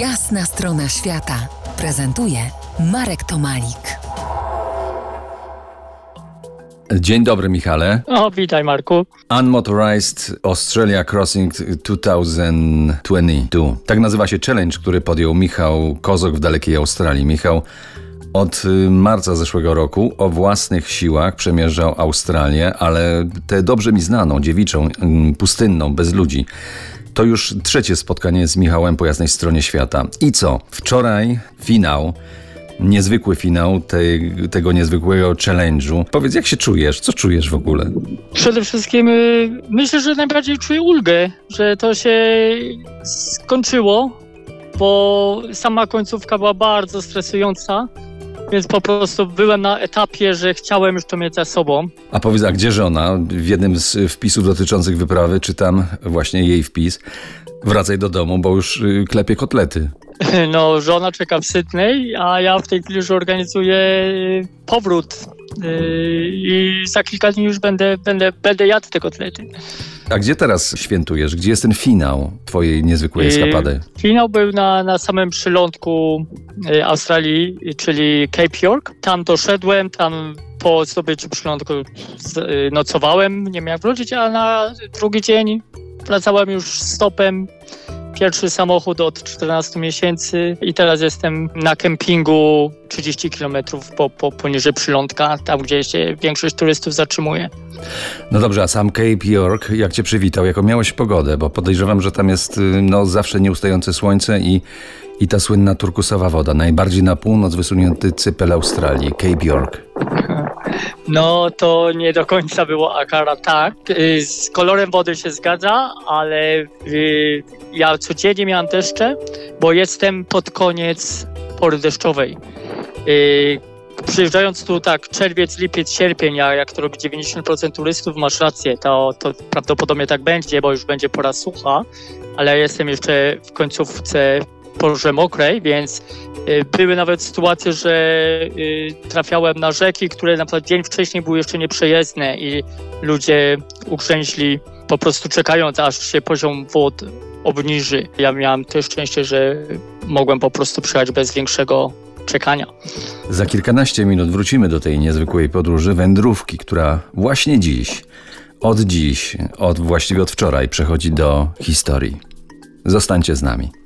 Jasna strona świata prezentuje Marek Tomalik. Dzień dobry, Michale. O, witaj Marku. Unmotorized Australia Crossing 2022. Tak nazywa się challenge, który podjął Michał Kozok w dalekiej Australii. Michał od y, marca zeszłego roku o własnych siłach przemierzał Australię, ale tę dobrze mi znaną, dziewiczą, ym, pustynną, bez ludzi. To już trzecie spotkanie z Michałem po jasnej stronie świata. I co? Wczoraj finał niezwykły finał tej, tego niezwykłego challenge'u. Powiedz, jak się czujesz? Co czujesz w ogóle? Przede wszystkim y, myślę, że najbardziej czuję ulgę, że to się skończyło, bo sama końcówka była bardzo stresująca, więc po prostu byłem na etapie, że chciałem już to mieć za sobą. A powiedz, a gdzie żona? W jednym z wpisów dotyczących wyprawy czytam właśnie jej wpis. Wracaj do domu, bo już y, klepie kotlety. No, żona czeka w Sydney, a ja w tej chwili już organizuję y, powrót y, i za kilka dni już będę, będę, będę jadł te kotlety. A gdzie teraz świętujesz? Gdzie jest ten finał twojej niezwykłej Y, eskapady? Finał był na, na samym przylądku y, Australii, czyli Cape York. Tam doszedłem, tam po zdobyciu przylądku y, nocowałem, nie miałem wrócić, a na drugi dzień wracałem już stopem. Pierwszy samochód od 14 miesięcy i teraz jestem na kempingu 30 km po, po, poniżej przylądka, tam gdzie się większość turystów zatrzymuje. No dobrze, a sam Cape York, jak cię przywitał? Jaką miałeś pogodę? Bo podejrzewam, że tam jest y, no, zawsze nieustające słońce i, i ta słynna turkusowa woda. Najbardziej na północ wysunięty cypel Australii, Cape York. No to nie do końca było akurat tak. Y, Z kolorem wody się zgadza, ale y, ja codziennie miałem deszcze, bo jestem pod koniec pory deszczowej. Y, Przyjeżdżając tu tak czerwiec, lipiec, sierpień, a jak to robi 90% turystów, masz rację, to, to prawdopodobnie tak będzie, bo już będzie pora sucha, ale jestem jeszcze w końcówce porze mokrej, więc y, były nawet sytuacje, że y, trafiałem na rzeki, które na przykład dzień wcześniej były jeszcze nieprzejezdne i ludzie ugrzęźli po prostu czekając, aż się poziom wód obniży. Ja miałem też szczęście, że mogłem po prostu przyjechać bez większego czekania. Za kilkanaście minut wrócimy do tej niezwykłej podróży, wędrówki, która właśnie dziś, od dziś, od właściwie od wczoraj przechodzi do historii. Zostańcie z nami.